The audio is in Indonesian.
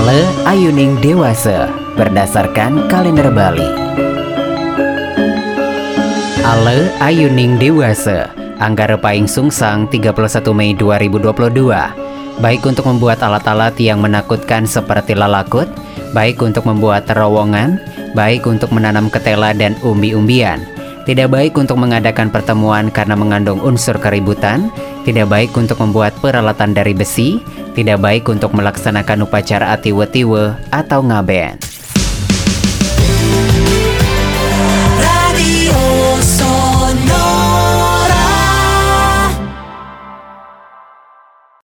Ale Ayuning Dewasa berdasarkan kalender Bali. Ale Ayuning Dewasa Anggara Paing Sungsang 31 Mei 2022 Baik untuk membuat alat-alat yang menakutkan seperti lalakut Baik untuk membuat terowongan Baik untuk menanam ketela dan umbi-umbian Tidak baik untuk mengadakan pertemuan karena mengandung unsur keributan Tidak baik untuk membuat peralatan dari besi Tidak baik untuk melaksanakan upacara atiwe-tiwe atau ngaben